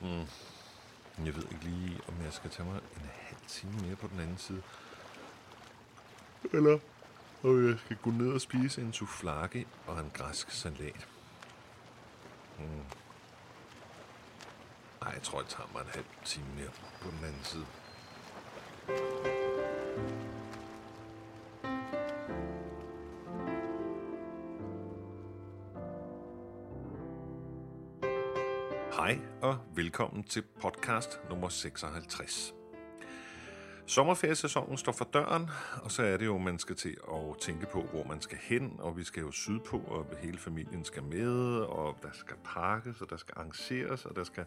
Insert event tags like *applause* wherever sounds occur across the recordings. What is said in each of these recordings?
Mm. Jeg ved ikke lige, om jeg skal tage mig en halv time mere på den anden side. Eller om jeg skal gå ned og spise en souflage og en græsk salat. Mm. Nej, jeg tror, jeg tager mig en halv time mere på den anden side. Hej og velkommen til podcast nummer 56. Sommerferiesæsonen står for døren, og så er det jo, at man skal til at tænke på, hvor man skal hen, og vi skal jo sydpå, og hele familien skal med, og der skal pakkes, og der skal arrangeres, og der skal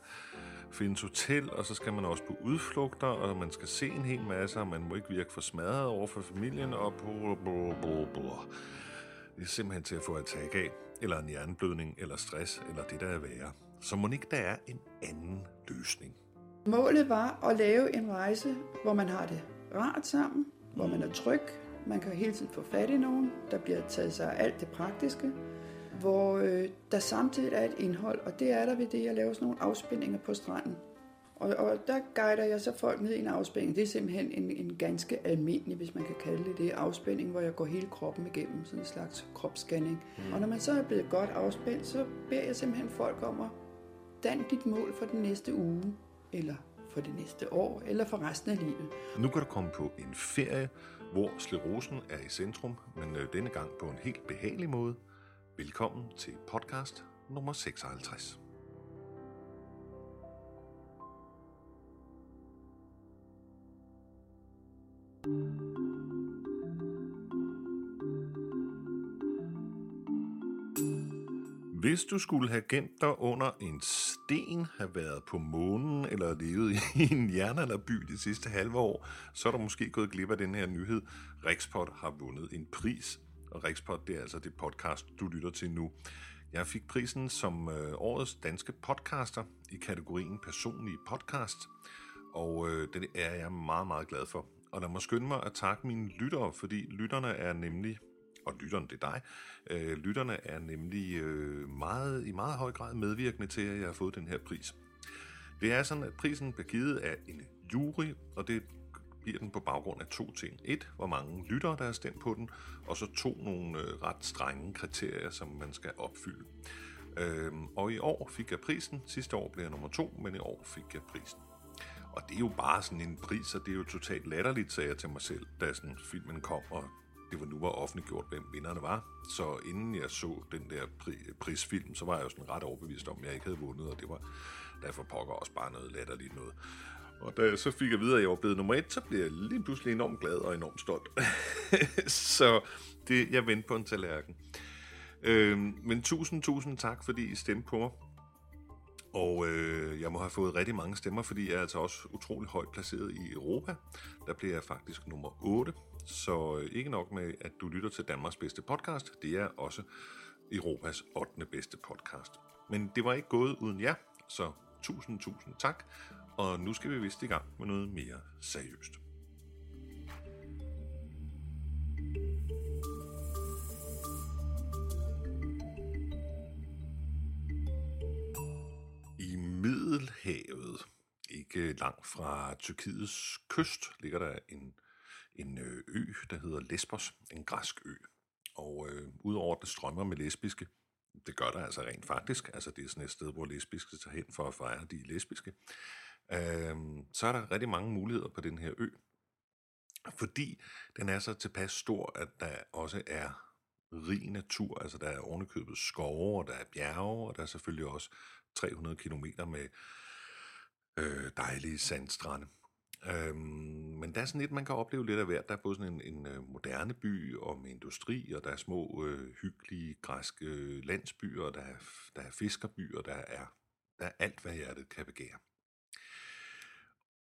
findes hotel, og så skal man også på udflugter, og man skal se en hel masse, og man må ikke virke for smadret over for familien, og brr, brr, brr, brr. Det er simpelthen til at få et tag af, eller en hjerneblødning, eller stress, eller det der er værre. Så må ikke der er en anden løsning. Målet var at lave en rejse, hvor man har det rart sammen, hvor man er tryg, man kan hele tiden få fat i nogen, der bliver taget sig af alt det praktiske, hvor øh, der samtidig er et indhold, og det er der ved det, at lave sådan nogle afspændinger på stranden. Og, og der guider jeg så folk ned i en afspænding. Det er simpelthen en, en ganske almindelig, hvis man kan kalde det det, afspænding, hvor jeg går hele kroppen igennem, sådan en slags kropsscanning. Mm. Og når man så er blevet godt afspændt, så beder jeg simpelthen folk om at Dan dit mål for den næste uge, eller for det næste år, eller for resten af livet. Nu kan du komme på en ferie, hvor slerosen er i centrum, men øh, denne gang på en helt behagelig måde. Velkommen til podcast nummer 56. Hvis du skulle have gemt dig under en sten, have været på månen eller levet i *laughs* en jernalderby de sidste halve år, så er du måske gået glip af den her nyhed. Rexpot har vundet en pris, og Rexpot det er altså det podcast, du lytter til nu. Jeg fik prisen som øh, årets danske podcaster i kategorien personlige podcast, og øh, det er jeg meget, meget glad for. Og lad mig skynde mig at takke mine lyttere, fordi lytterne er nemlig og lytterne, det er dig, øh, lytterne er nemlig øh, meget, i meget høj grad medvirkende til, at jeg har fået den her pris. Det er sådan, at prisen bliver givet af en jury, og det bliver den på baggrund af to ting. Et, hvor mange lyttere, der har stemt på den, og så to, nogle øh, ret strenge kriterier, som man skal opfylde. Øhm, og i år fik jeg prisen. Sidste år blev jeg nummer to, men i år fik jeg prisen. Og det er jo bare sådan en pris, og det er jo totalt latterligt, sagde jeg til mig selv, da sådan filmen kom, og det var nu var offentliggjort, hvem vinderne var. Så inden jeg så den der pri- prisfilm, så var jeg jo sådan ret overbevist om, at jeg ikke havde vundet, og det var derfor pokker også bare noget latterligt noget. Og da jeg så fik jeg videre, at jeg var blevet nummer et, så blev jeg lige pludselig enormt glad og enormt stolt. *laughs* så det, jeg vendte på en tallerken. Øhm, men tusind, tusind tak, fordi I stemte på mig. Og øh, jeg må have fået rigtig mange stemmer, fordi jeg er altså også utrolig højt placeret i Europa. Der bliver jeg faktisk nummer 8. Så øh, ikke nok med, at du lytter til Danmarks bedste podcast, det er også Europas 8. bedste podcast. Men det var ikke gået uden jer, så tusind, tusind tak. Og nu skal vi vist i gang med noget mere seriøst. I Middelhavet, ikke langt fra Tyrkiets kyst, ligger der en, en øh, ø, der hedder Lesbos, en græsk ø. Og øh, udover at det strømmer med lesbiske, det gør der altså rent faktisk, altså det er sådan et sted, hvor lesbiske tager hen for at fejre, de lesbiske, øh, så er der rigtig mange muligheder på den her ø. Fordi den er så tilpas stor, at der også er rig natur, altså der er ovenikøbet skove, og der er bjerge, og der er selvfølgelig også 300 kilometer med øh, dejlige sandstrande. Øhm, men der er sådan lidt, man kan opleve lidt af hvert. Der er både sådan en, en øh, moderne by og med industri, og der er små, øh, hyggelige græske øh, landsbyer, og der er, der er fiskerbyer, der er, der er alt, hvad hjertet kan begære.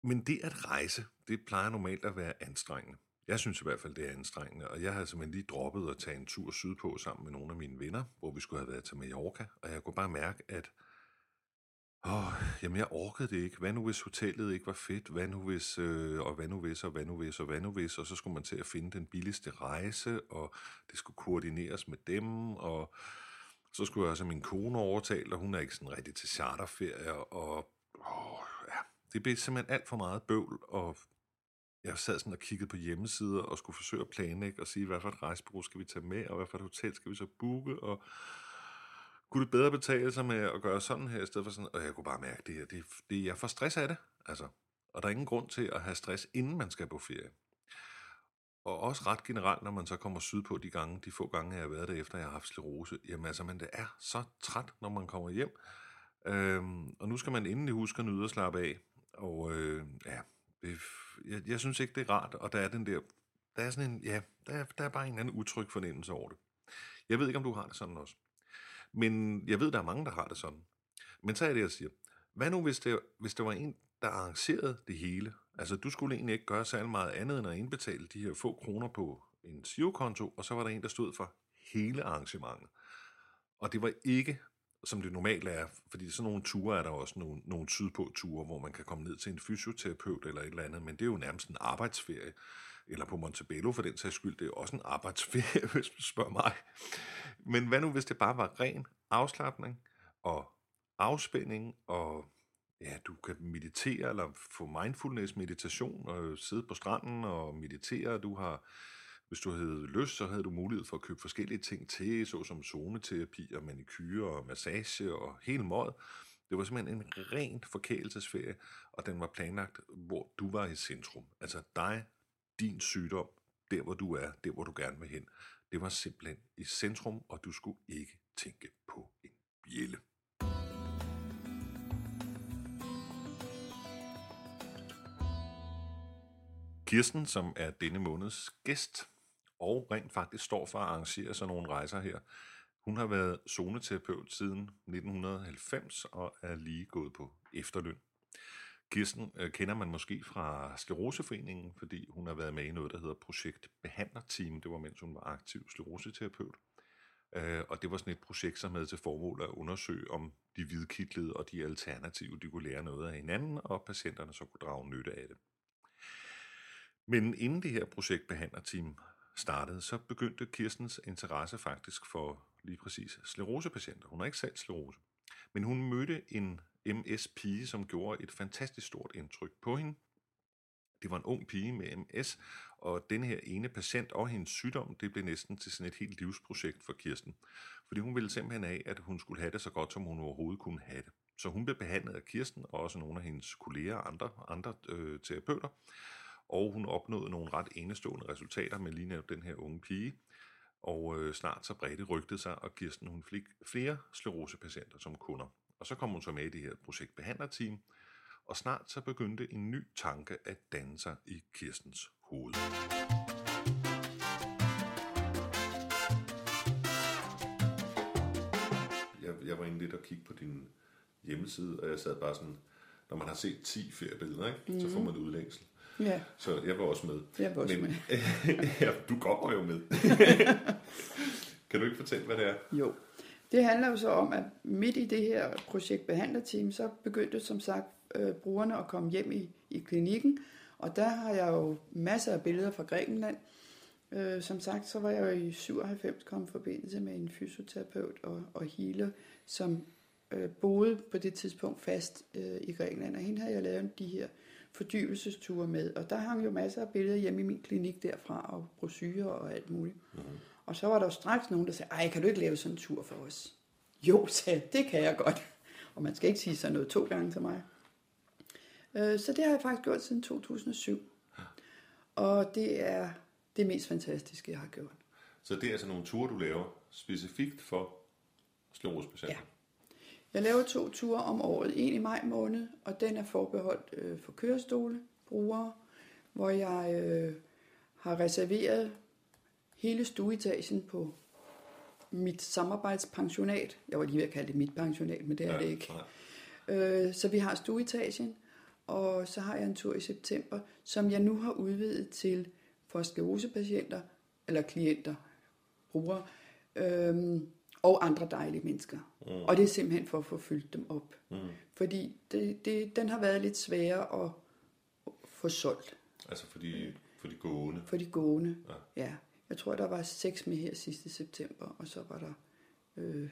Men det at rejse, det plejer normalt at være anstrengende. Jeg synes i hvert fald, det er anstrengende, og jeg havde simpelthen lige droppet at tage en tur sydpå sammen med nogle af mine venner, hvor vi skulle have været til Mallorca, og jeg kunne bare mærke, at Åh, jamen jeg orkede det ikke. Hvad nu hvis hotellet ikke var fedt? Hvad nu hvis, øh, og hvad nu hvis, og hvad nu hvis, og hvad nu hvis? Og så skulle man til at finde den billigste rejse, og det skulle koordineres med dem, og så skulle jeg også have min kone overtalt, og hun er ikke sådan rigtig til charterferie, og åh, ja, det blev simpelthen alt for meget bøvl, og jeg sad sådan og kiggede på hjemmesider og skulle forsøge at planlægge og sige, hvad for et rejsebureau skal vi tage med, og hvad for et hotel skal vi så booke, og kunne det bedre betale sig med at gøre sådan her, i stedet for sådan, og jeg kunne bare mærke, det her, det, det, jeg får stress af det, altså. Og der er ingen grund til at have stress, inden man skal på ferie. Og også ret generelt, når man så kommer sydpå de gange, de få gange, jeg har været der efter, jeg har haft sklerose, jamen altså, man det er så træt, når man kommer hjem. Øhm, og nu skal man endelig huske at nyde og slappe af. Og øh, ja, det, jeg, jeg synes ikke, det er rart, og der er den der, der er sådan en, ja, der der er bare en anden utryg fornemmelse over det. Jeg ved ikke, om du har det sådan også. Men jeg ved, der er mange, der har det sådan. Men så er det, jeg siger, hvad nu, hvis det, hvis det var en, der arrangerede det hele? Altså, du skulle egentlig ikke gøre særlig meget andet, end at indbetale de her få kroner på en girokonto, og så var der en, der stod for hele arrangementet. Og det var ikke, som det normalt er, fordi sådan nogle ture er der også nogle, nogle sydpå ture, hvor man kan komme ned til en fysioterapeut eller et eller andet, men det er jo nærmest en arbejdsferie eller på Montebello for den sags skyld, det er også en arbejdsferie, *laughs* hvis du spørger mig. Men hvad nu, hvis det bare var ren afslappning og afspænding, og ja, du kan meditere eller få mindfulness meditation og sidde på stranden og meditere. Du har, hvis du havde lyst, så havde du mulighed for at købe forskellige ting til, såsom zoneterapi og manikyre og massage og hele måde. Det var simpelthen en rent forkælelsesferie, og den var planlagt, hvor du var i centrum. Altså dig din sygdom, der hvor du er, der hvor du gerne vil hen. Det var simpelthen i centrum, og du skulle ikke tænke på en bjælle. Kirsten, som er denne måneds gæst, og rent faktisk står for at arrangere sådan nogle rejser her, hun har været zoneterapeut siden 1990 og er lige gået på efterløn. Kirsten øh, kender man måske fra Skleroseforeningen, fordi hun har været med i noget, der hedder Projekt Behandlerteam. Det var, mens hun var aktiv skleroseterapeut. Øh, og det var sådan et projekt, som havde til formål at undersøge, om de hvidkittlede og de alternative, de kunne lære noget af hinanden, og patienterne så kunne drage nytte af det. Men inden det her projekt Behandlerteam startede, så begyndte Kirstens interesse faktisk for lige præcis sklerosepatienter. Hun har ikke selv sklerose. Men hun mødte en MS-pige, som gjorde et fantastisk stort indtryk på hende. Det var en ung pige med MS, og den her ene patient og hendes sygdom, det blev næsten til sådan et helt livsprojekt for Kirsten. Fordi hun ville simpelthen af, at hun skulle have det så godt, som hun overhovedet kunne have det. Så hun blev behandlet af Kirsten, og også nogle af hendes kolleger og andre, andre øh, terapeuter. Og hun opnåede nogle ret enestående resultater med lige netop den her unge pige. Og øh, snart så bredte rygtet sig, og Kirsten hun fik flere sklerosepatienter som kunder. Og så kom hun så med i det her projekt behandlerteam, og snart så begyndte en ny tanke at danne sig i Kirstens hoved. Jeg, jeg var inde lidt og kigge på din hjemmeside, og jeg sad bare sådan, når man har set 10 feriebilleder, ikke? Mm. så får man udlængsel. Ja. Så jeg var også med. Jeg var også Men, med. *laughs* ja, du kommer jo med. *laughs* kan du ikke fortælle, hvad det er? Jo. Det handler jo så om, at midt i det her projekt behandlerteam, så begyndte som sagt øh, brugerne at komme hjem i, i klinikken, og der har jeg jo masser af billeder fra Grækenland. Øh, som sagt, så var jeg jo i 97 kommet i forbindelse med en fysioterapeut og, og healer, som øh, boede på det tidspunkt fast øh, i Grækenland, og hende havde jeg lavet de her fordybelsesture med, og der hang jo masser af billeder hjemme i min klinik derfra, og brosyrer og alt muligt. Mm-hmm. Og så var der jo straks nogen, der sagde, ej, kan du ikke lave sådan en tur for os? Jo, sagde jeg, det kan jeg godt. Og man skal ikke sige sådan noget to gange til mig. Øh, Så det har jeg faktisk gjort siden 2007. Og det er det mest fantastiske, jeg har gjort. Så det er altså nogle ture, du laver specifikt for sklerosepatienter? Ja. Jeg laver to ture om året. En i maj måned, og den er forbeholdt øh, for kørestole, brugere, hvor jeg øh, har reserveret hele stueetagen på mit samarbejdspensionat. Jeg var lige ved at kalde det mit pensionat, men det er Ja, det ikke. nej. Øh, så vi har stueetagen, og så har jeg en tur i september, som jeg nu har udvidet til for sklerosepatienter, eller klienter, brugere, øhm, og andre dejlige mennesker. Mm. Og det er simpelthen for at få fyldt dem op. Mm. Fordi det, det, den har været lidt sværere at få solgt Altså for de, for de gående? for de gående. Ja. Ja. Jeg tror, der var seks med her sidste september, og så var der øh,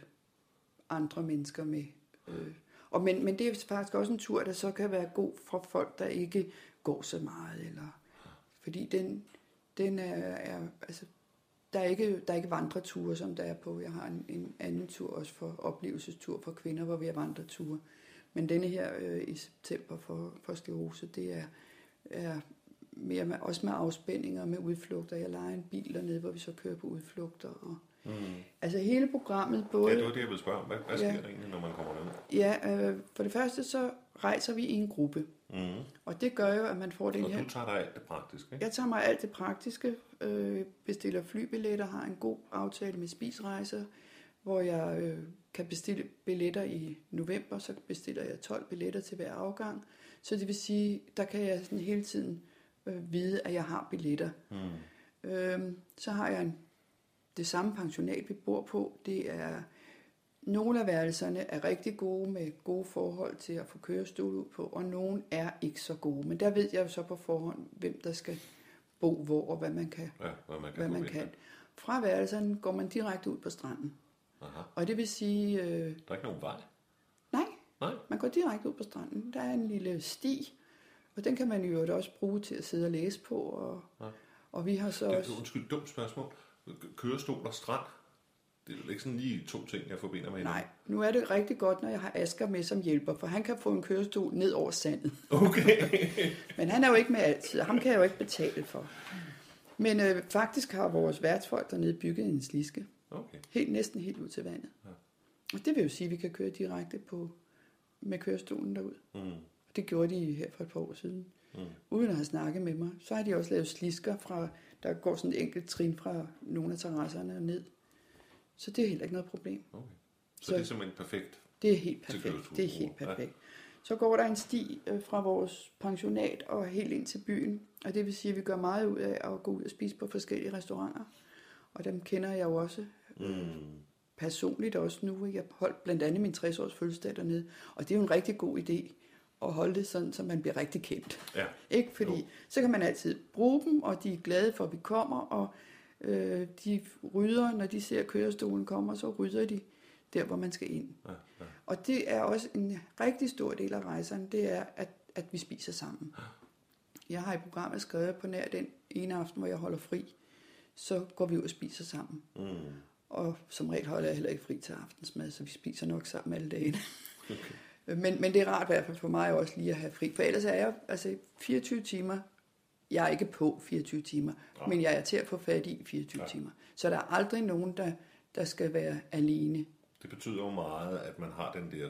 andre mennesker med. Øh. Og men, men det er faktisk også en tur, der så kan være god for folk, der ikke går så meget. Eller, fordi den, den er, er altså, der er, ikke, der er ikke vandreture, som der er på. Jeg har en, en anden tur også for oplevelsestur for kvinder, hvor vi har vandreture. Men denne her øh, i september for, for sklerose, det er, er mere med, også med afspændinger og med udflugter. Jeg leger en bil dernede, hvor vi så kører på udflugter. Og, mm. Altså hele programmet både... Ja, det var det, jeg ville spørge. Hvad, hvad sker ja. der egentlig, når man kommer ned? Ja, øh, for det første så rejser vi i en gruppe. Mm. Og det gør jo, at man får den og her... Og du tager dig alt det praktiske, ikke? Jeg tager mig alt det praktiske, øh, bestiller flybilletter, har en god aftale med spisrejser, hvor jeg øh, kan bestille billetter i november, så bestiller jeg 12 billetter til hver afgang. Så det vil sige, der kan jeg sådan hele tiden øh, vide, at jeg har billetter. Mm. Øh, så har jeg en, det samme pensionat, vi bor på. Det er nogle af værelserne er rigtig gode med gode forhold til at få kørestol ud på, og nogle er ikke så gode. Men der ved jeg jo så på forhånd, hvem der skal bo hvor, og hvad man kan. Ja, hvad man kan. Hvad man kan. Fra værelserne går man direkte ud på stranden. Aha. Og det vil sige... Øh, der er ikke nogen vej? Nej, nej, man går direkte ud på stranden. Der er en lille sti, og den kan man jo også bruge til at sidde og læse på. Og, ja. og vi har så det, også... Undskyld, dumt spørgsmål. Kørestol og strand, det er jo ikke sådan lige to ting, jeg forbinder med Nej, nu er det rigtig godt, når jeg har Asger med som hjælper, for han kan få en kørestol ned over sandet. Okay. *laughs* Men han er jo ikke med altid, og ham kan jeg jo ikke betale for. Men øh, faktisk har vores værtsfolk dernede bygget en sliske. Okay. Helt, næsten helt ud til vandet. Ja. Og det vil jo sige, at vi kan køre direkte på, med kørestolen derud. Mm. Og det gjorde de her for et par år siden. Mm. Uden at have snakket med mig. Så har de også lavet slisker fra, der går sådan et enkelt trin fra nogle af terrasserne ned. Så det er heller ikke noget problem. Okay. Så, så det er simpelthen perfekt? Det er helt perfekt. Det er helt perfekt. Ja. Så går der en sti øh, fra vores pensionat og helt ind til byen. Og det vil sige, at vi gør meget ud af at gå ud og spise på forskellige restauranter. Og dem kender jeg jo også mm. personligt også nu. Jeg holdt blandt andet min 60-års fødselsdag dernede. Og det er jo en rigtig god idé at holde det sådan, så man bliver rigtig kendt. Ja. Ikke? Fordi jo. så kan man altid bruge dem, og de er glade for, at vi kommer, og øh, de rydder, når de ser kørestolen kommer, så rydder de der, hvor man skal ind. Ja, ja. Og det er også en rigtig stor del af rejserne, det er, at, at vi spiser sammen. Jeg har i programmet skrevet på nær den ene aften, hvor jeg holder fri, så går vi ud og spiser sammen. Mm. Og som regel holder jeg heller ikke fri til aftensmad, så vi spiser nok sammen alle dage. Okay. Men, men det er rart i hvert fald for mig også lige at have fri, for ellers er jeg altså 24 timer, jeg er ikke på 24 timer, ja. men jeg er til at få fat i 24 ja. timer. Så der er aldrig nogen, der, der skal være alene. Det betyder jo meget, at man har den der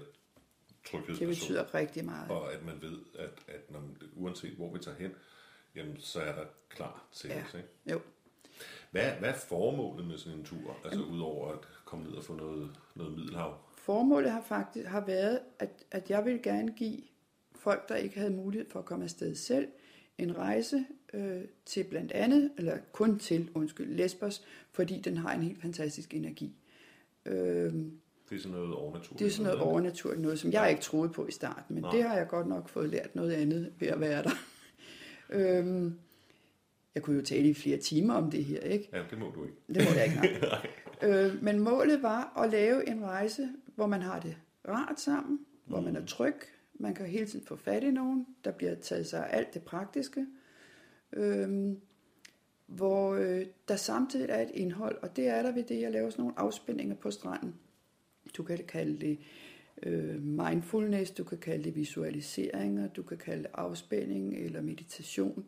tryghed. Det betyder rigtig meget. Og at man ved, at, at når, uanset hvor vi tager hen, jamen, så er der klar til ja. os. Ikke? Jo. Hvad, hvad er formålet med sådan en tur, altså udover at komme ned og få noget, noget middelhav? Formålet har faktisk har været, at, at jeg vil gerne give folk, der ikke havde mulighed for at komme afsted selv, en rejse øh, til blandt andet, eller kun til, undskyld, Lesbos, fordi den har en helt fantastisk energi. Øh, det er sådan noget overnaturligt? Det er sådan noget overnaturligt, noget som jeg ikke troede på i starten, men Nej. det har jeg godt nok fået lært noget andet ved at være der. *laughs* øh, jeg kunne jo tale i flere timer om det her, ikke? Ja, det må du ikke. Det må jeg ikke, nej. *laughs* øh, men målet var at lave en rejse, hvor man har det rart sammen, mm. hvor man er mm. tryg, man kan hele tiden få fat i nogen, der bliver taget sig af alt det praktiske, øh, hvor øh, der samtidig er et indhold, og det er der ved det, jeg laver sådan nogle afspændinger på stranden. Du kan kalde det øh, mindfulness, du kan kalde det visualiseringer, du kan kalde det afspænding eller meditation.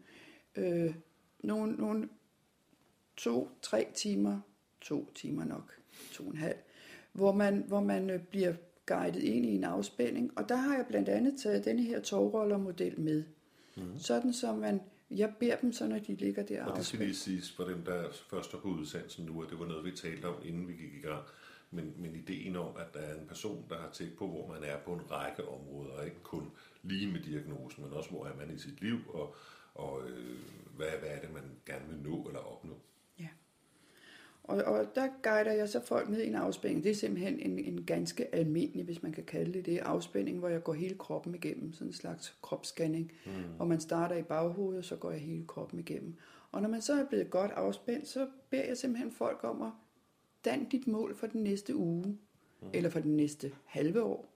Øh, nogle, nogle to, tre timer, to timer nok, to og en halv, hvor man, hvor man øh, bliver guidet ind i en afspænding. Og der har jeg blandt andet taget denne her togrollermodel med. Mm. Sådan som man, jeg beder dem så, når de ligger der og det skal lige siges for dem, der først har på udsendelsen nu, at det var noget, vi talte om, inden vi gik i gang. Men, men ideen om, at der er en person, der har tænkt på, hvor man er på en række områder, ikke kun lige med diagnosen, men også hvor er man i sit liv, og, og øh, hvad, hvad er det, man gerne vil nå eller opnå. Og, og der guider jeg så folk ned i en afspænding. Det er simpelthen en, en ganske almindelig, hvis man kan kalde det det, afspænding, hvor jeg går hele kroppen igennem, sådan en slags kropsscanning. Mm. Hvor man starter i baghovedet, så går jeg hele kroppen igennem. Og når man så er blevet godt afspændt, så beder jeg simpelthen folk om at danne dit mål for den næste uge, mm. eller for den næste halve år,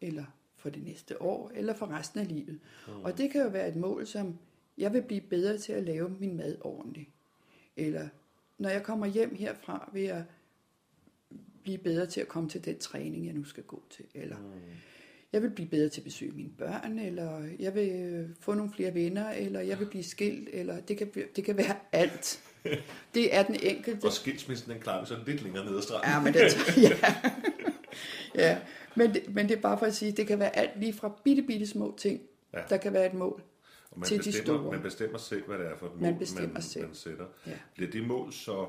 eller for det næste år, eller for resten af livet. Mm. Og det kan jo være et mål, som jeg vil blive bedre til at lave min mad ordentligt. Eller når jeg kommer hjem herfra, vil jeg blive bedre til at komme til den træning, jeg nu skal gå til. Eller mm. jeg vil blive bedre til at besøge mine børn, eller jeg vil øh, få nogle flere venner, eller jeg vil blive skilt, eller det kan, det kan være alt. *laughs* Det er den enkelte. Og skilsmissen, den klarer vi så lidt længere ned ad stranden. Ja, men det, *laughs* ja. ja. Men, det, men det er bare for at sige, det kan være alt lige fra bitte, bitte små ting, ja. der kan være et mål. Og man til bestemmer, de store. Man bestemmer selv, hvad det er for et mål, Man bestemmer man, selv. man sætter. Ja. Bliver det mål så,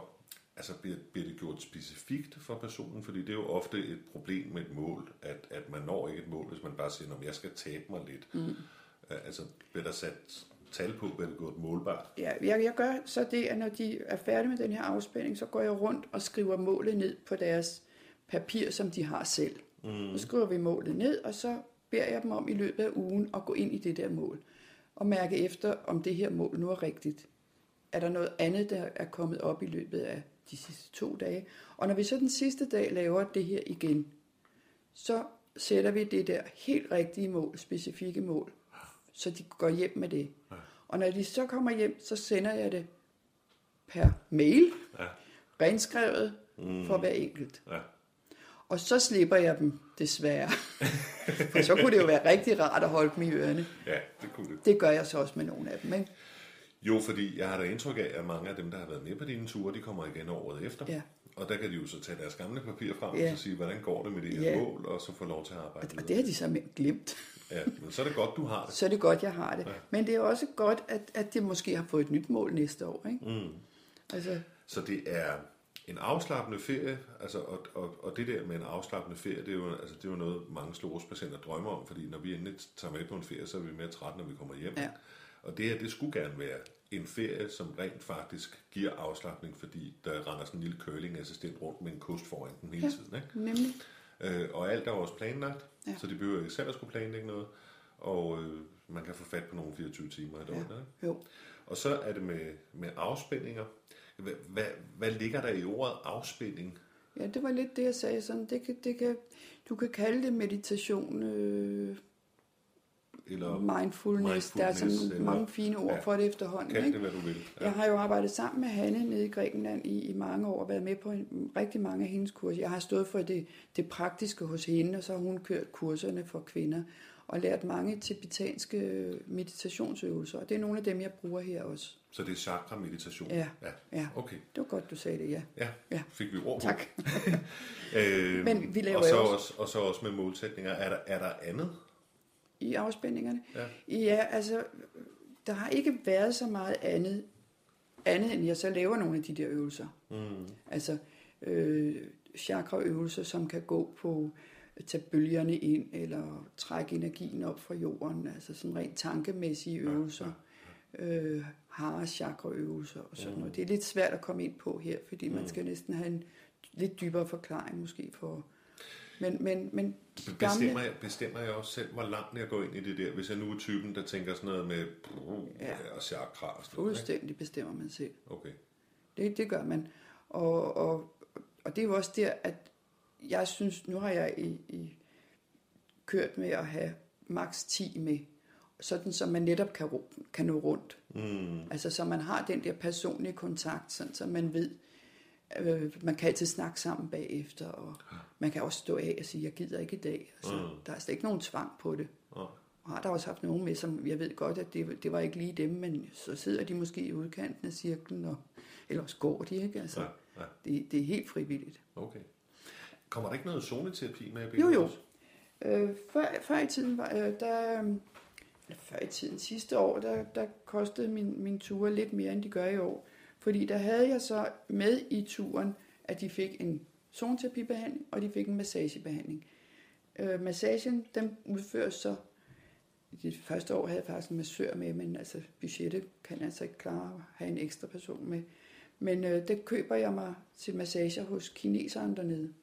altså bliver, bliver det gjort specifikt for personen? Fordi det er jo ofte et problem med et mål, at, at man når ikke et mål, hvis man bare siger, at jeg skal tabe mig lidt. Mm. Altså bliver der sat tal på, hvad det gjort målbart? Ja, jeg, jeg gør så det, at når de er færdige med den her afspænding, så går jeg rundt og skriver målet ned på deres papir, som de har selv. Mm. Så skriver vi målet ned, og så beder jeg dem om i løbet af ugen at gå ind i det der mål. Og mærke efter, om det her mål nu er rigtigt. Er der noget andet, der er kommet op i løbet af de sidste to dage? Og når vi så den sidste dag laver det her igen, så sætter vi det der helt rigtige mål, specifikke mål, så de går hjem med det. Ja. Og når de så kommer hjem, så sender jeg det per mail, Ja. renskrevet mm. for hver enkelt. Ja. Og så slipper jeg dem, desværre. *laughs* for så kunne det jo være rigtig rart at holde dem i ørerne. ja, det kunne det. Det gør jeg så også med nogle af dem. Ikke? Jo, fordi jeg har da indtryk af, at mange af dem, der har været med på dine ture, de kommer igen året efter. Ja. Og der kan de jo så tage deres gamle papir frem Ja. og så sige, hvordan går det med det her Ja. mål, og så få lov til at arbejde Og det har de så glemt. Ja, men så er det godt, du har det. Så er det godt, jeg har det. Ja. Men det er også godt, at, at de måske har fået et nyt mål næste år. Ikke? Mm. Altså, Så det er en afslappende ferie, altså, og, og, og det der med en afslappende ferie, det er, jo, altså, det er jo noget, mange sklerosepatienter drømmer om, fordi når vi endelig tager med på en ferie, så er vi mere trætte, når vi kommer hjem. Ja. Og det her, det skulle gerne være en ferie, som rent faktisk giver afslappning, fordi der render sådan en lille curling-assistent rundt med en kost foran den hele Ja. tiden. Ikke? nemlig. Øh, og alt er også planlagt, ja. Så de behøver ikke selv at skulle planlægge noget. Og øh, man kan få fat på nogle 24 timer i døgnet. Ja. Jo. Og så er det med, med afspændinger. Hvad, hvad, ligger der i ordet afspænding? Ja, det var lidt det, jeg sagde. Sådan, det kan, det kan, du kan kalde det meditation, øh, Eller mindfulness. Der er mindfulness, sådan eller- mange fine ord ja. for det efterhånden. kald ikke? det, hvad du vil. Jeg har jo arbejdet sammen med Hanne nede i Grækenland i, i mange år og været med på en, rigtig mange af hendes kurser. Jeg har stået for det, det praktiske hos hende, og så har hun kørt kurserne for kvinder og lært mange tibetanske meditationsøvelser. Og det er nogle af dem, jeg bruger her også. Så det er chakra-meditation? Ja. ja. Ja, Okay, det var godt, du sagde det, ja. ja. Ja. Fik vi ord på. Tak. *laughs* øh, Men vi laver og så også, også- og så også med målsætninger. Er der, er der andet? I afspændingerne. Ja. ja, altså, der har ikke været så meget andet, andet end jeg så laver nogle af de der øvelser. Mm. Altså øh, chakraøvelser, som kan gå på tage bølgerne ind, eller trække energien op fra jorden, altså sådan rent tankemæssige øvelser. Øh, hare chakraøvelser og sådan noget. Det er lidt svært at komme ind på her, fordi man skal næsten have en lidt dybere forklaring måske for... Men, men, men de Bestemmer gamle... jeg, bestemmer jeg også selv, hvor langt jeg går ind i det der, hvis jeg nu er typen, der tænker sådan noget med brug Ja. og chakra og sådan noget. Fuldstændig bestemmer man selv. Okay. Det, det gør man. Og, og, og det er jo også der, at jeg synes, nu har jeg i, i kørt med at have maks 10 med, sådan så man netop kan, kan nå rundt. Mm. Altså så man har den der personlige kontakt, sådan så man ved, øh, man kan altid snakke sammen bagefter, og man kan også stå af og sige, jeg gider ikke i dag. Altså, Mm. Der er slet ikke nogen tvang på det. Oh. Og har der også haft nogen med, som jeg ved godt, at det, det var ikke lige dem, men så sidder de måske i udkanten af cirklen, og, eller også går de, ikke? Altså, Ja, ja. det, det er helt frivilligt. Okay. Kommer der ikke noget zoneterapi med? Jo, jo. Øh, før, før i tiden var, øh, der, øh, eller før i tiden sidste år, der, der kostede min, min ture lidt mere, end de gør i år. Fordi der havde jeg så med i turen, at de fik en zoneterapibehandling, og de fik en massagebehandling. Øh, massagen, den udføres så, det første år havde jeg faktisk en massør med, men altså budgettet kan altså ikke klare at have en ekstra person med. Men øh, det køber jeg mig til massager hos kineseren dernede.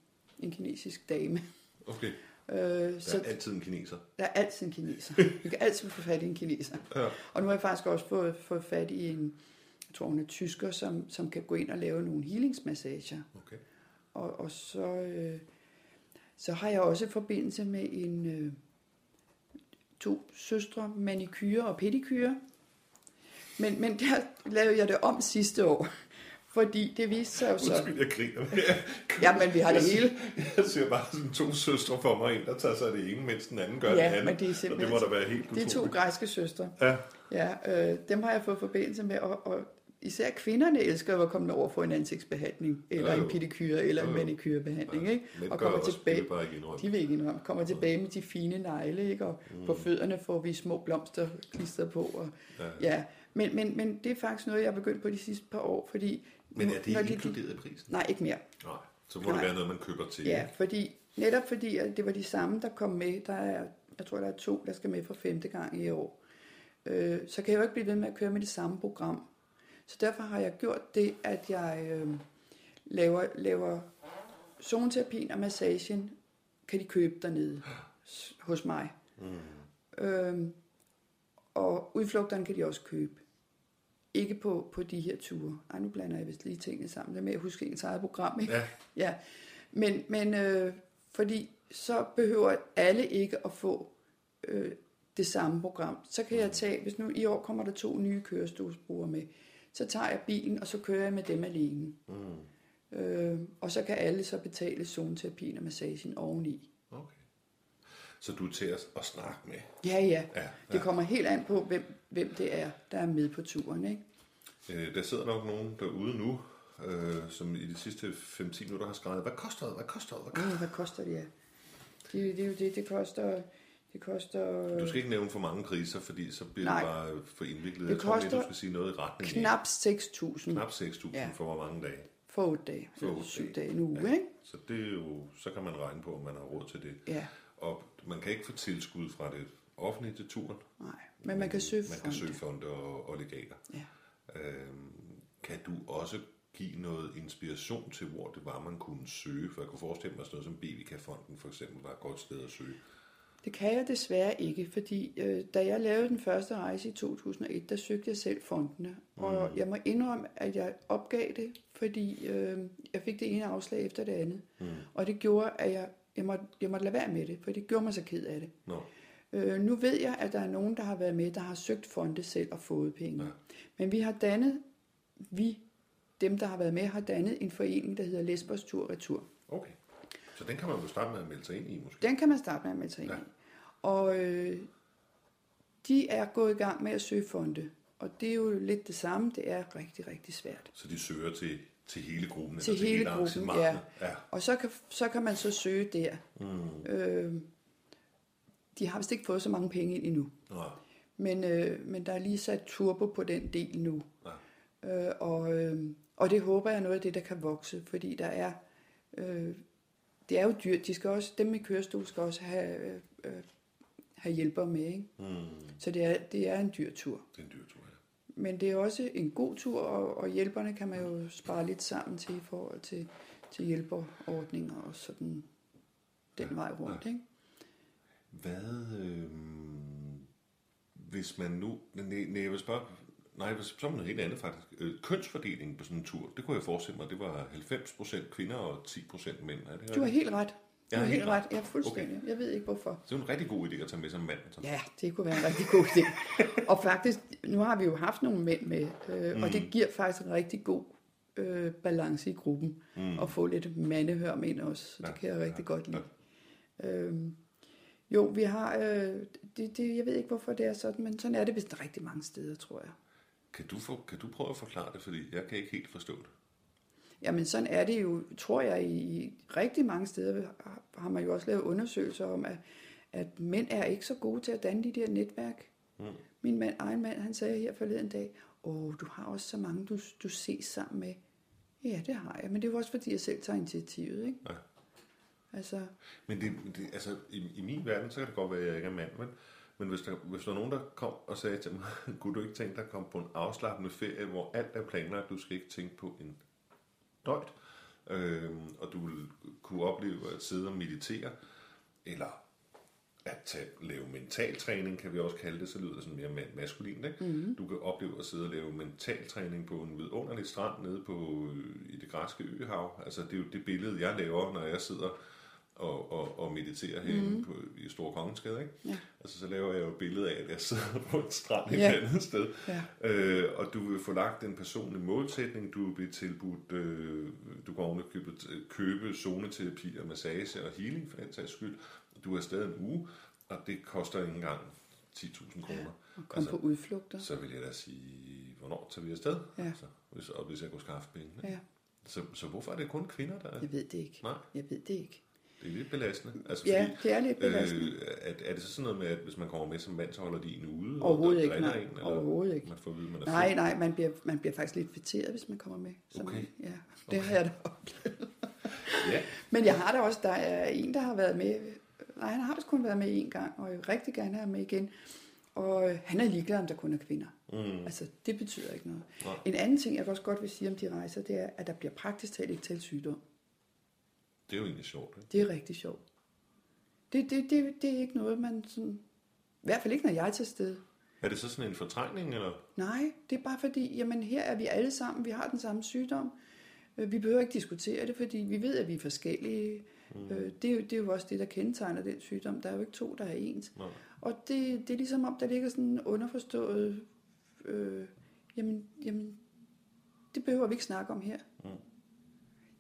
En kinesisk dame. Okay. Øh, Der så er altid en kineser. der er altid en kineser. *laughs* Vi kan altid få fat i en kineser. Ja. Og nu har jeg faktisk også fået, fået fat i en, jeg tror hun er tysker, som, som kan gå ind og lave nogle healingsmassager. Okay. Og, og så, øh, så har jeg også forbindelse med en, øh, to søstre, manikyre og pedikyre. Men, men der lavede jeg det om sidste år, fordi det viste sig jo så... Undskyld, jeg griner. *laughs* Ja, men vi har det Jeg hele. Jeg ser bare sådan to søstre for mig, en der tager sig af det ene, mens den anden gør Ja, det andet. men det er Og det må da være helt Det er to utroligt. græske søstre. Ja, Ja, øh, dem har jeg fået forbindelse med, og, og især kvinderne elsker at komme over for en ansigtsbehandling, eller jo. en pedikyre, eller en Jo, jo. manikyrebehandling, ikke? men Og kommer tilbage, det bare ikke indrømme. de vil ikke indrømme, kommer tilbage med de fine negle, ikke? Og Mm. på fødderne får vi små blomster klistret på, og Ja. ja. Men, men, men det er faktisk noget, jeg har begyndt på de sidste par år, fordi... Men er det de- inkluderet i prisen? Nej, ikke mere. Nej, så må det Nej. være noget, man køber til. Ja, fordi, netop fordi at det var de samme, der kom med. Der er, jeg tror, der er to, der skal med for femte gang i år. Øh, så kan jeg jo ikke blive ved med at køre med det samme program. Så derfor har jeg gjort det, at jeg øh, laver, laver zoneterapien og massagen, kan de købe dernede hos mig. Mm. Øh, og udflugterne kan de også købe. Ikke på, på de her ture. Ej, nu blander jeg vist lige tingene sammen. Det er med at huske ens eget program, ikke? Ja. Ja, men, men øh, fordi så behøver alle ikke at få øh, det samme program. Så kan jeg tage, hvis nu i år kommer der to nye kørestolsbrugere med, så tager jeg bilen, og så kører jeg med dem alene. Mm. Øh, og så kan alle så betale zoneterapien og massagen oveni. Så du er til at, at snakke med. Ja, ja. Ja, Det kommer helt an på, hvem, hvem det er, der er med på turen. Ikke? Øh, der sidder nok nogen derude nu, øh, som i de sidste 5-10 minutter har skrevet, hvad koster det, hvad koster det, hvad koster Uh, hvad koster det, ja? Det, det det, det koster... Det koster det? Du skal ikke nævne for mange priser, fordi så bliver Nej. det bare for indviklet. Det Jeg tror mere, du koster skal sige noget i retning knap 6.000 knap 6.000 Ja. for hvor mange dage. for 8 dage. For For otte 7 dage. dage en uge, Ja. ikke? Så det er jo, så kan man regne på, om man har råd til det. Ja, Og man kan ikke få tilskud fra det offentlige til turen. nej. Men man kan søge Man kan fonde. søge fonde og, og legater. Ja. Øhm, kan du også give noget inspiration til, hvor det var, man kunne søge? For jeg kunne forestille mig sådan noget som Bivica-fonden for eksempel var et godt sted at søge. Det kan jeg desværre ikke, fordi øh, da jeg lavede den første rejse i 2001, der søgte jeg selv fondene. Og Mm. jeg må indrømme, at jeg opgav det, fordi øh, jeg fik det ene afslag efter det andet. Mm. Og det gjorde, at jeg, jeg, måtte, jeg måtte lade være med det, for det gjorde mig så ked af det. Nå, Øh, nu ved jeg, at der er nogen, der har været med, der har søgt fonde selv og fået penge. Ja. Men vi har dannet, vi, dem der har været med, har dannet en forening, der hedder Lesbos Tur Retur. okay. Så den kan man jo starte med at melde sig ind i, måske. Den kan man starte med at melde sig ind Ja. i. Og øh, de er gået i gang med at søge fonde. Og det er jo lidt det samme. Det er rigtig, rigtig svært. Så de søger til, til hele gruppen? Til eller hele gruppen, arrangementet? ja. Og så kan, så kan man så søge der. Mm. Øh, de har vist ikke fået så mange penge ind endnu. Nå, Men, øh, men der er lige sat turbo på den del nu. Ja. Øh, og, øh, og det håber jeg er noget af det, der kan vokse, fordi der er... Øh, det er jo dyrt. De skal også, dem i kørestol skal også have, øh, øh, have hjælpere med. Ikke? mm. Så det er, det er en dyr tur. det er en dyr tur, ja. Men det er også en god tur, og, og hjælperne kan man jo spare lidt sammen til i forhold til, til hjælperordninger og sådan den vej rundt. Ikke? Hvad, øh, hvis man nu, nej, nej, jeg vil spørge, nej, så noget helt andet faktisk. Øh, kønsfordelingen på sådan en tur, det kunne jeg forestille mig, det var 90% kvinder og 10% mænd. Er det Du har helt ret. Jeg har helt ret. Ja, fuldstændig. Okay. Jeg ved ikke hvorfor. Så det er en rigtig god idé at tage med som mand. Så. Ja, det kunne være en rigtig god idé. *laughs* og faktisk, nu har vi jo haft nogle mænd med, øh, mm. og det giver faktisk en rigtig god øh, balance i gruppen. Mm. Og få lidt mandehør med ind også. Så det Ja, kan jeg rigtig ja, godt lide. Øhm, jo, vi har, øh, det, det, jeg ved ikke hvorfor det er sådan, men sådan er det vist rigtig mange steder, tror jeg. Kan, du få, kan du prøve at forklare det, fordi jeg kan ikke helt forstå det. Jamen sådan er det jo, tror jeg, i rigtig mange steder har- har man jo også lavet undersøgelser om, at, at mænd er ikke så gode til at danne de der netværk. Mm. Min mand, egen mand, han sagde her forleden dag, åh, du har også så mange, du, du ses sammen med. Ja, det har jeg, men det er jo også fordi, jeg selv tager initiativet, ikke? Ja. Altså, Men det, det, altså, i, i min verden, så kan det godt være, at jeg ikke er mand, men, men hvis, der, hvis der er nogen, der kom og sagde til mig, *laughs* kunne du ikke tænke dig at komme på en afslappende ferie, hvor alt er planlagt, du skal ikke tænke på en døjt, øhm, og du vil kunne opleve at sidde og meditere, eller at tage, lave mentaltræning, kan vi også kalde det, så lyder det sådan mere ma- maskulint. Ikke? Mm-hmm. Du kan opleve at sidde og lave mentaltræning på en vidunderlig strand nede på, øh, i det græske øhav. Altså det er jo det billede, jeg laver, når jeg sidder og, og, og mediterer herinde mm. på, i Store Kongensgade, ikke? Ja. Altså, så laver jeg jo et billede af, at jeg sidder *laughs* på en strand et Ja. andet sted. Ja. Øh, og du vil få lagt en personlig målsætning, du vil blive tilbudt, øh, du går oven og købe, købe zoneterapi og massage og healing for den sags skyld. Du er stadig en uge, og det koster ikke engang 10.000 kroner. Og komme på udflugter. Så vil jeg da sige, hvornår tager vi afsted? Ja. Altså, hvis, og hvis jeg kunne skaffe penge. Ja, Så, så hvorfor er det kun kvinder, der er? jeg ved det ikke. Nej, Jeg ved det ikke. Det er lidt belastende. Altså, Ja, fordi, det er lidt belastende. Øh, er, er det så sådan noget med, at hvis man kommer med som mand, så holder de en ude? Overhovedet og ikke, nej. En, eller Overhovedet ikke. Man får vide, man er Nej, fed? nej, man bliver, man bliver faktisk lidt fætteret, hvis man kommer med. Som Okay. Ja, det okay. har jeg da oplevet. *laughs* Ja, Men jeg har da også, der er en, der har været med, nej, han har vist kun været med en gang, og jeg vil rigtig gerne have med igen. Og øh, han er ligeglad, om der kun er kvinder. Mm. Altså, det betyder ikke noget. Nej. En anden ting, jeg også godt vil sige om de rejser, det er, at der bliver praktisk talt ikke talt sygdom. Det er jo egentlig sjovt. Ikke? Det er rigtig sjovt. Det, det, det, det er ikke noget, man sådan... I hvert fald ikke, når jeg er til stede. Er det så sådan en fortrængning, eller? Nej, det er bare fordi, jamen her er vi alle sammen, vi har den samme sygdom. Øh, Vi behøver ikke diskutere det, fordi vi ved, at vi er forskellige. Mm. Det, er jo, det er jo også det, der kendetegner den sygdom. Der er jo ikke to, der er ens. Nej. Og det, det er ligesom om, der ligger sådan en underforstået, øh, jamen, jamen, det behøver vi ikke snakke om her. Mm.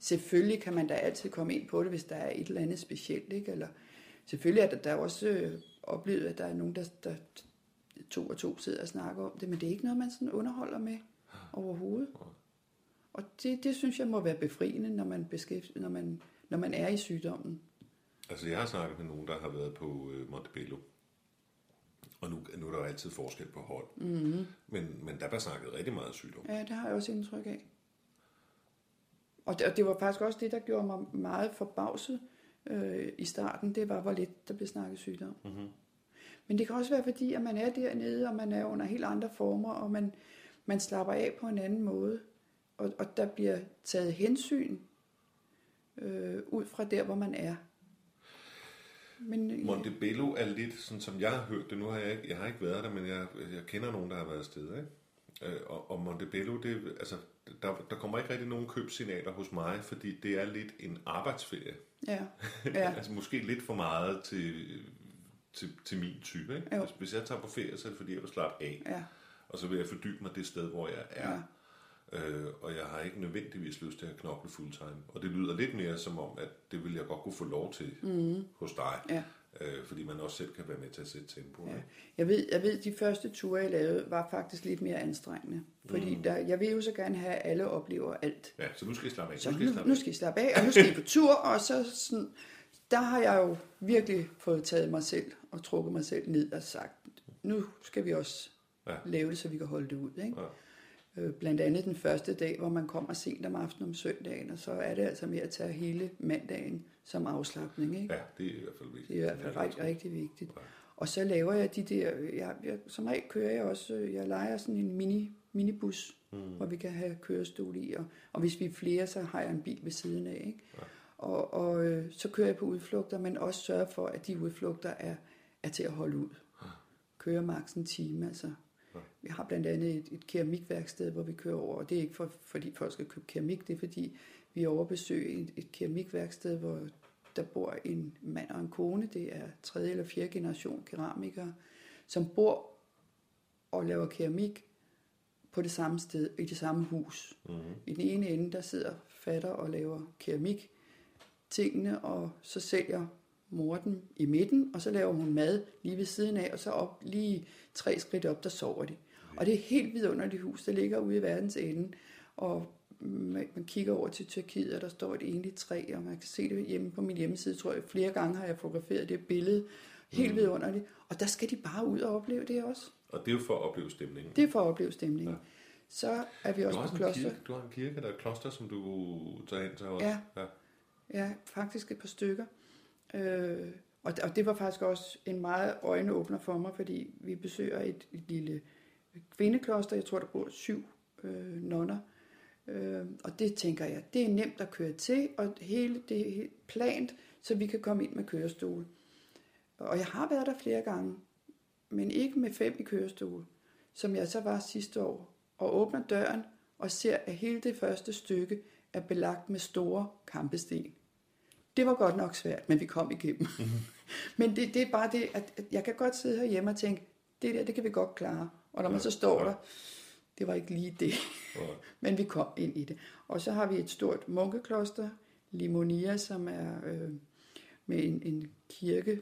Selvfølgelig kan man da altid komme ind på det, hvis der er et eller andet specielt, ikke? Eller selvfølgelig er der, der er også øh, oplevet, at der er nogen, der, der to og to sidder og snakker om det, men det er ikke noget, man sådan underholder med overhovedet. Og det, det synes jeg må være befriende, når man, beskæft, når man, når man er i sygdommen. Altså, jeg har snakket med nogen, der har været på øh, Montebello. Og nu, nu er der jo altid forskel på hold. Mm-hmm. Men, men der bliver snakket rigtig meget sygdom. Ja, det har jeg også indtryk af. Og det, og det var faktisk også det, der gjorde mig meget forbavset øh, i starten. Det var, hvor lidt der blev snakket sygdom. Mm-hmm. Men det kan også være, fordi at man er dernede, og man er under helt andre former, og man, man slapper af på en anden måde. Og, og der bliver taget hensyn øh, ud fra der, hvor man er. Men, øh, Montebello er lidt, sådan som jeg har hørt det, nu har jeg ikke, jeg har ikke været der, men jeg, jeg kender nogen, der har været afsted, ikke? Øh, Og, og Montebello, det, altså, der, der kommer ikke rigtig nogen købssignaler hos mig, fordi det er lidt en arbejdsferie. ja, *laughs* ja, altså måske lidt for meget til, til, til min type, ikke? Jo. Hvis, hvis jeg tager på ferie, så er det fordi, jeg vil slappe af. ja, Og så vil jeg fordybe mig det sted, hvor jeg er. ja. Øh, og jeg har ikke nødvendigvis lyst til at knokle fulltime. Og det lyder lidt mere som om, at det vil jeg godt kunne få lov til mm. hos dig. Ja. Øh, fordi man også selv kan være med til at sætte tempo. Ja. Jeg ved, jeg ved, de første ture, jeg lavede, var faktisk lidt mere anstrengende. Fordi Mm. der, jeg vil jo så gerne have, at alle oplever alt. ja, så nu skal I slappe af. Så nu skal I nu, slappe nu af. skal I slappe af, og nu skal I på tur, og så sådan, der har jeg jo virkelig fået taget mig selv og trukket mig selv ned og sagt, nu skal vi også Ja. lave det, så vi kan holde det ud. Ikke? Ja. Øh, Blandt andet den første dag, hvor man kommer sent om aftenen om søndagen, og så er det altså med at tage hele mandagen som afslappning. Ikke? ja, det er i hvert fald vigtigt. Det er i hvert fald Ja, rigtig, rigtig vigtigt. Ja. Og så laver jeg de der, jeg, jeg, som regel kører jeg også, øh, jeg leger sådan en mini, minibus, mm. hvor vi kan have kørestol i, og, og hvis vi er flere, så har jeg en bil ved siden af, ikke? Ja. Og, og øh, så kører jeg på udflugter, men også sørger for, at de udflugter er, er til at holde ud. Kører maks en time, altså. Vi har blandt andet et, et keramikværksted, hvor vi kører over, og det er ikke for, fordi folk skal købe keramik, det er fordi, vi overbesøger et, et keramikværksted, hvor der bor en mand og en kone, det er tredje eller fjerde generation keramikere, som bor og laver keramik på det samme sted, i det samme hus. Mm-hmm. I den ene ende, der sidder fatter og laver keramik tingene, og så sælger mor dem i midten, og så laver hun mad lige ved siden af, og så op lige tre skridt op, der sover de. Og det er helt vidunderligt hus, der ligger ude i verdens ende, og man, kigger over til Tyrkiet, og der står et enligt træ, og man kan se det hjemme på min hjemmeside, tror jeg. Flere gange har jeg fotograferet det billede. Helt vidunderligt. Og der skal de bare ud og opleve det også. Og det er jo for at opleve stemningen. Det er for at opleve stemningen. Ja. Så er vi også på også en kloster. kirke, du har en kirke, der er et kloster, som du tager ind til også. Ja. ja. Ja, faktisk et par stykker. Øh, og, og det var faktisk også en meget øjenåbner for mig, fordi vi besøger et, et lille kvindekloster. Jeg tror, der bor syv øh, nonner. Øh, og det tænker jeg, det er nemt at køre til, og hele det er plant, så vi kan komme ind med kørestol. Og jeg har været der flere gange, men ikke med fem i kørestol, som jeg så var sidste år. Og åbner døren og ser, at hele det første stykke er belagt med store kampesten. Det var godt nok svært, men vi kom igennem. Mm-hmm. *laughs* men det, det er bare det, at, at jeg kan godt sidde herhjemme og tænke, det der, det kan vi godt klare. Og når man så står der, det var ikke lige det. *laughs* men vi kom ind i det. Og så har vi et stort munkekloster, Limonia, som er øh, med en, en kirke,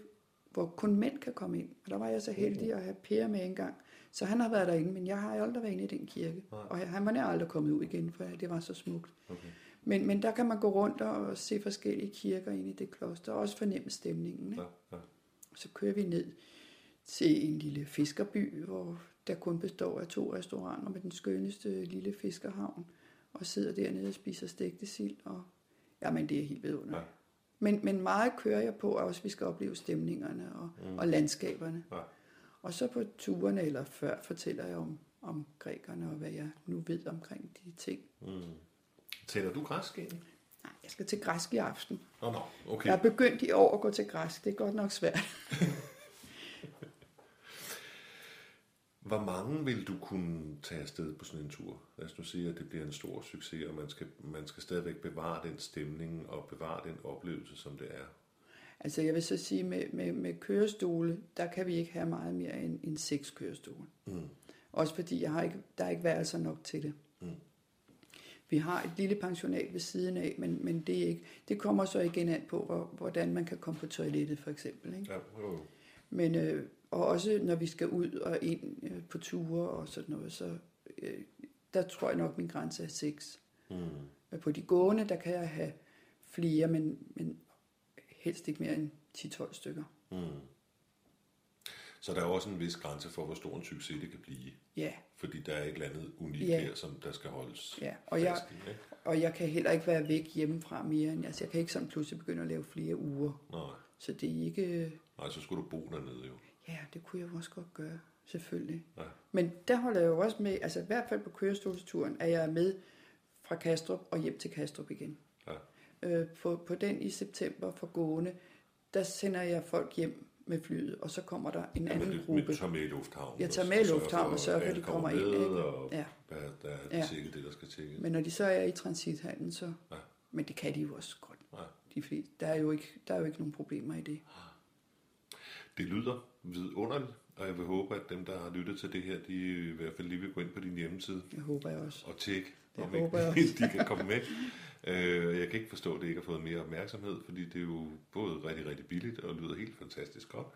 hvor kun mænd kan komme ind. Og der var jeg så heldig at have Per med en gang. Så han har været derinde, men jeg har aldrig været inde i den kirke. Nej. Og han var aldrig kommet ud igen, for det var så smukt. Okay. Men, men der kan man gå rundt og se forskellige kirker ind i det kloster, og også fornemme stemningen. Ikke? Ja, ja. Så kører vi ned til en lille fiskerby, hvor der kun består af to restauranter med den skønneste lille fiskerhavn, og sidder dernede og spiser stegte sild, og jamen det er helt vidunderligt. Ja. Men, men meget kører jeg på, at også vi skal opleve stemningerne og, mm. og landskaberne. Ja. Og så på turene, eller før, fortæller jeg om, om grækerne og hvad jeg nu ved omkring de ting. Mm. Taler du græsk egentlig? Nej, jeg skal til græsk i aften. Oh, no. okay. Jeg er begyndt i år at gå til græsk. Det er godt nok svært. *laughs* Hvor mange vil du kunne tage afsted på sådan en tur? Lad os nu sige, at det bliver en stor succes, og man skal, man skal stadigvæk bevare den stemning og bevare den oplevelse, som det er. Altså jeg vil så sige, med, med, med kørestole, der kan vi ikke have meget mere end, end seks kørestole. Mm. Også fordi jeg har ikke, der er ikke værelser nok til det. Mm. Vi har et lille pensionat ved siden af, men, men det, er ikke, det kommer så igen an på, hvor, hvordan man kan komme på toilettet for eksempel. Ikke? Ja, oh. Men, øh, og også når vi skal ud og ind øh, på ture og sådan noget, så øh, der tror jeg nok, min grænse er 6. Mm. På de gående, der kan jeg have flere, men, men helst ikke mere end 10-12 stykker. Mm. Så der er også en vis grænse for, hvor stor en succes det kan blive. Ja. Fordi der er et eller andet unikt ja. her, som der skal holdes ja. og jeg, i, ikke? Og jeg kan heller ikke være væk hjemmefra mere. End, altså, jeg kan ikke sådan pludselig begynde at lave flere uger. Nej. Så det er ikke... Nej, så skulle du bo dernede jo. Ja, det kunne jeg også godt gøre, selvfølgelig. Ja. Men der holder jeg jo også med, altså i hvert fald på kørestolsturen, er jeg med fra Kastrup og hjem til Kastrup igen. Ja. Øh, på, på den i september for gående, der sender jeg folk hjem med flyet, og så kommer der en ja, anden det, gruppe. tager med i lufthavnen. Jeg tager med i lufthavnen og sørger for, at de kommer, ind. Ikke? Og ja. der, der er ja. det, der skal tjekkes. Men når de så er i transithandlen, så... Ja. Men det kan de jo også godt. Ja. De fleste. Der, er jo ikke, der er jo ikke nogen problemer i det. Det lyder vidunderligt, og jeg vil håbe, at dem, der har lyttet til det her, de i hvert fald lige vil gå ind på din hjemmeside. Jeg håber jeg også. Og tjekke, om ikke, jeg *laughs* de kan komme med. Øh, jeg kan ikke forstå, at det ikke har fået mere opmærksomhed, fordi det er jo både rigtig, rigtig billigt og lyder helt fantastisk godt.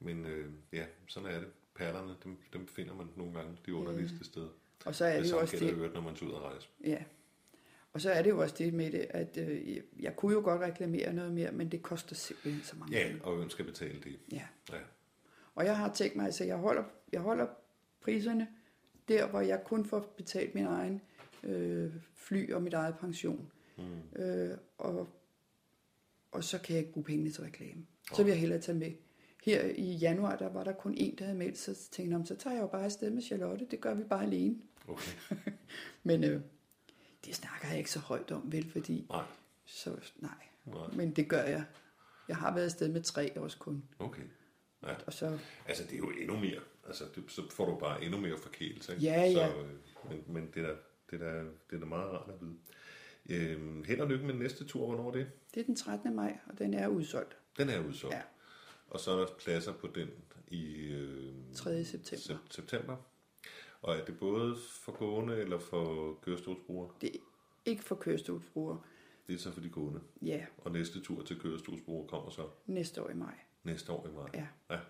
Men øh, ja, sådan er det. Perlerne, dem, dem finder man nogle gange de underligste ja. steder. Og så er det, det jo også det... Øvrigt, når man tager ud og rejse. Ja. Og så er det jo også det med det, at øh, jeg kunne jo godt reklamere noget mere, men det koster simpelthen så mange Ja, og hvem skal betale det? Ja. ja. Og jeg har tænkt mig, altså jeg holder, jeg holder priserne der, hvor jeg kun får betalt min egen øh, fly og mit eget pension. Mm. Øh, og, og så kan jeg ikke bruge pengene til reklame. Så vil jeg hellere tage med. Her i januar, der var der kun en, der havde meldt, så tænkte jeg, så tager jeg jo bare afsted med Charlotte. Det gør vi bare alene. Okay. *laughs* Men øh, det snakker jeg ikke så højt om, vel, fordi... Nej. Så, nej. nej. Men det gør jeg. Jeg har været afsted med tre også kun. Okay. Ja. Og så, altså, det er jo endnu mere. Altså, det, så får du bare endnu mere forkælelse. Ikke? Ja, ja. Så, øh, men, men det, er, det, er, det er da meget rart at vide. Øhm, held og lykke med næste tur. Hvornår er det? Det er den 13. maj, og den er udsolgt. Den er udsolgt? Ja. Og så er der pladser på den i... Øh, 3. september. september. Og er det både for gående eller for kørestolsbrugere? Det er ikke for kørestolsbrugere. Det er så for de gående? Ja. Og næste tur til kørestolsbrugere kommer så? Næste år i maj. Næste år i maj? Ja. ja.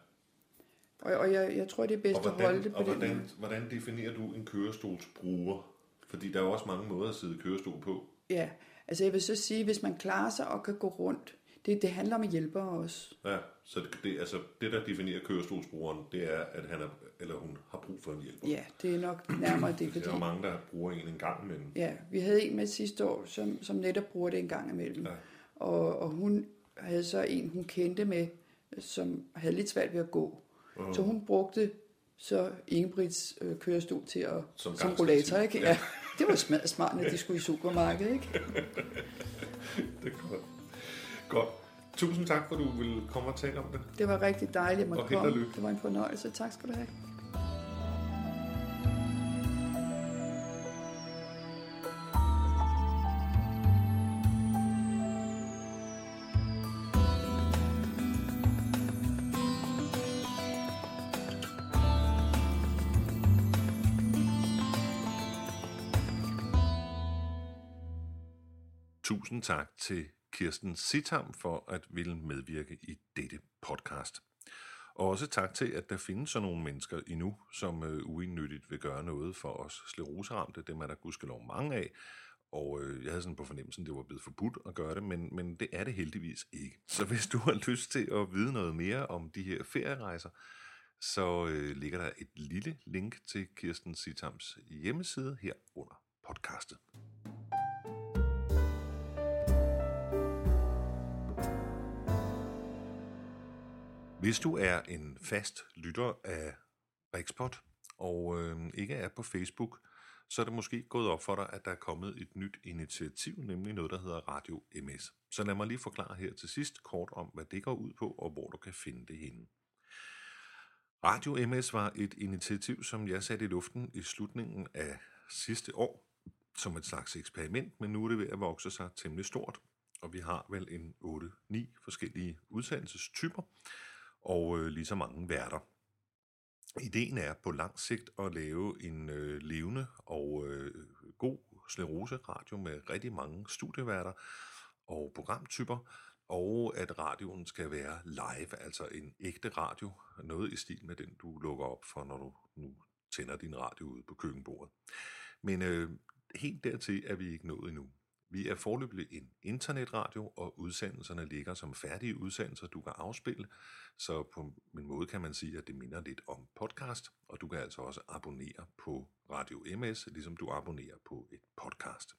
Og, og jeg, jeg tror, det er bedst hvordan, at holde det på og hvordan, den hvordan definerer du en kørestolsbruger? Fordi der er jo også mange måder at sidde kørestol på. Ja, altså jeg vil så sige, hvis man klarer sig og kan gå rundt, det, det handler om hjælpere også. Ja, så det, det, altså, det der definerer kørestolsbrugeren, det er, at han er, eller hun har brug for en hjælper. Ja, det er nok nærmere det. *clears throat* Fordi, der er mange, der bruger en en gang imellem. Ja, vi havde en med sidste år, som, som netop bruger det en gang imellem. Ja. Og, og hun havde så en, hun kendte med, som havde lidt svært ved at gå. Uh-huh. Så hun brugte så Ingebrigts øh, kørestol til at, som, som rollator, ikke? Ja. ja. Det var smart, smart, når de skulle i supermarkedet, ikke? *laughs* det er godt. Godt. Tusind tak, for du ville komme og tale om det. Det var rigtig dejligt at komme. Det var en fornøjelse. Tak skal du have. Tak til Kirsten Sitam for at ville medvirke i dette podcast. Og også tak til, at der findes sådan nogle mennesker endnu, som øh, uindnyttigt vil gøre noget for os skleroseramte. Dem er der gudskelov mange af, og øh, jeg havde sådan på fornemmelsen, at det var blevet forbudt at gøre det, men, men det er det heldigvis ikke. Så hvis du har lyst til at vide noget mere om de her ferierejser, så øh, ligger der et lille link til Kirsten Sitams hjemmeside her under podcastet. Hvis du er en fast lytter af Rikspot og øh, ikke er på Facebook, så er det måske gået op for dig, at der er kommet et nyt initiativ, nemlig noget, der hedder Radio MS. Så lad mig lige forklare her til sidst kort om, hvad det går ud på, og hvor du kan finde det henne. Radio MS var et initiativ, som jeg satte i luften i slutningen af sidste år, som et slags eksperiment, men nu er det ved at vokse sig temmelig stort, og vi har vel en 8-9 forskellige udsendelsestyper, og øh, lige så mange værter. Ideen er på lang sigt at lave en øh, levende og øh, god sklerose-radio med rigtig mange studieværter og programtyper, og at radioen skal være live, altså en ægte radio, noget i stil med den, du lukker op for, når du nu tænder din radio ud på køkkenbordet. Men øh, helt dertil er vi ikke nået endnu. Vi er forløbig en internetradio, og udsendelserne ligger som færdige udsendelser, du kan afspille. Så på en måde kan man sige, at det minder lidt om podcast, og du kan altså også abonnere på Radio MS, ligesom du abonnerer på et podcast.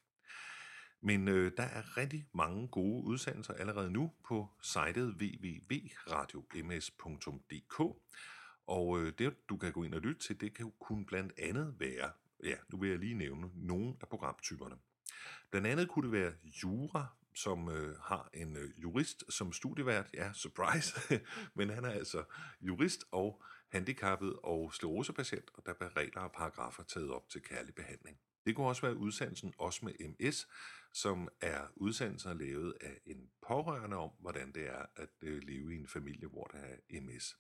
Men øh, der er rigtig mange gode udsendelser allerede nu på sitet www.radioms.dk, og øh, det du kan gå ind og lytte til, det kan jo kun blandt andet være, ja, nu vil jeg lige nævne nogle af programtyperne. Blandt andet kunne det være Jura, som øh, har en øh, jurist som studievært. Ja, surprise. *laughs* Men han er altså jurist og handicappet og sklerosepatient, og der bliver regler og paragrafer taget op til kærlig behandling. Det kunne også være udsendelsen Også med MS, som er udsendelser lavet af en pårørende om, hvordan det er at øh, leve i en familie, hvor der er MS.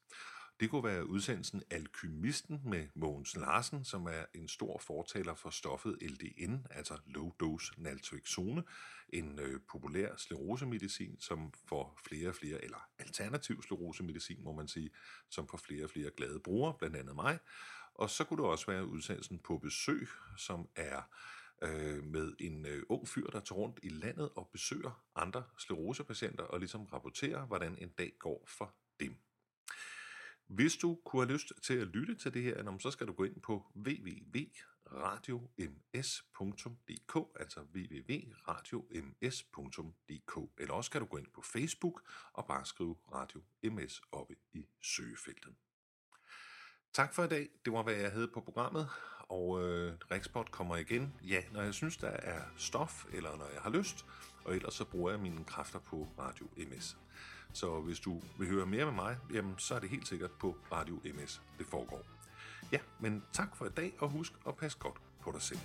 Det kunne være udsendelsen Alkymisten med Mogens Larsen, som er en stor fortaler for stoffet LDN, altså low dose naltrexone, en øh, populær sklerosemedicin, som får flere og flere, eller alternativ sklerosemedicin, må man sige, som får flere og flere glade brugere, blandt andet mig. Og så kunne det også være udsendelsen på besøg, som er øh, med en øh, ung fyr, der tager rundt i landet og besøger andre sklerosepatienter og ligesom rapporterer, hvordan en dag går for. Hvis du kunne have lyst til at lytte til det her, så skal du gå ind på www.radioms.dk, altså www.radioms.dk, eller også kan du gå ind på Facebook og bare skrive Radio MS oppe i søgefeltet. Tak for i dag. Det var, hvad jeg havde på programmet, og øh, Riksport kommer igen, ja, når jeg synes, der er stof, eller når jeg har lyst, og ellers så bruger jeg mine kræfter på Radio MS. Så hvis du vil høre mere med mig, jamen, så er det helt sikkert på Radio MS, det foregår. Ja, men tak for i dag, og husk at passe godt på dig selv.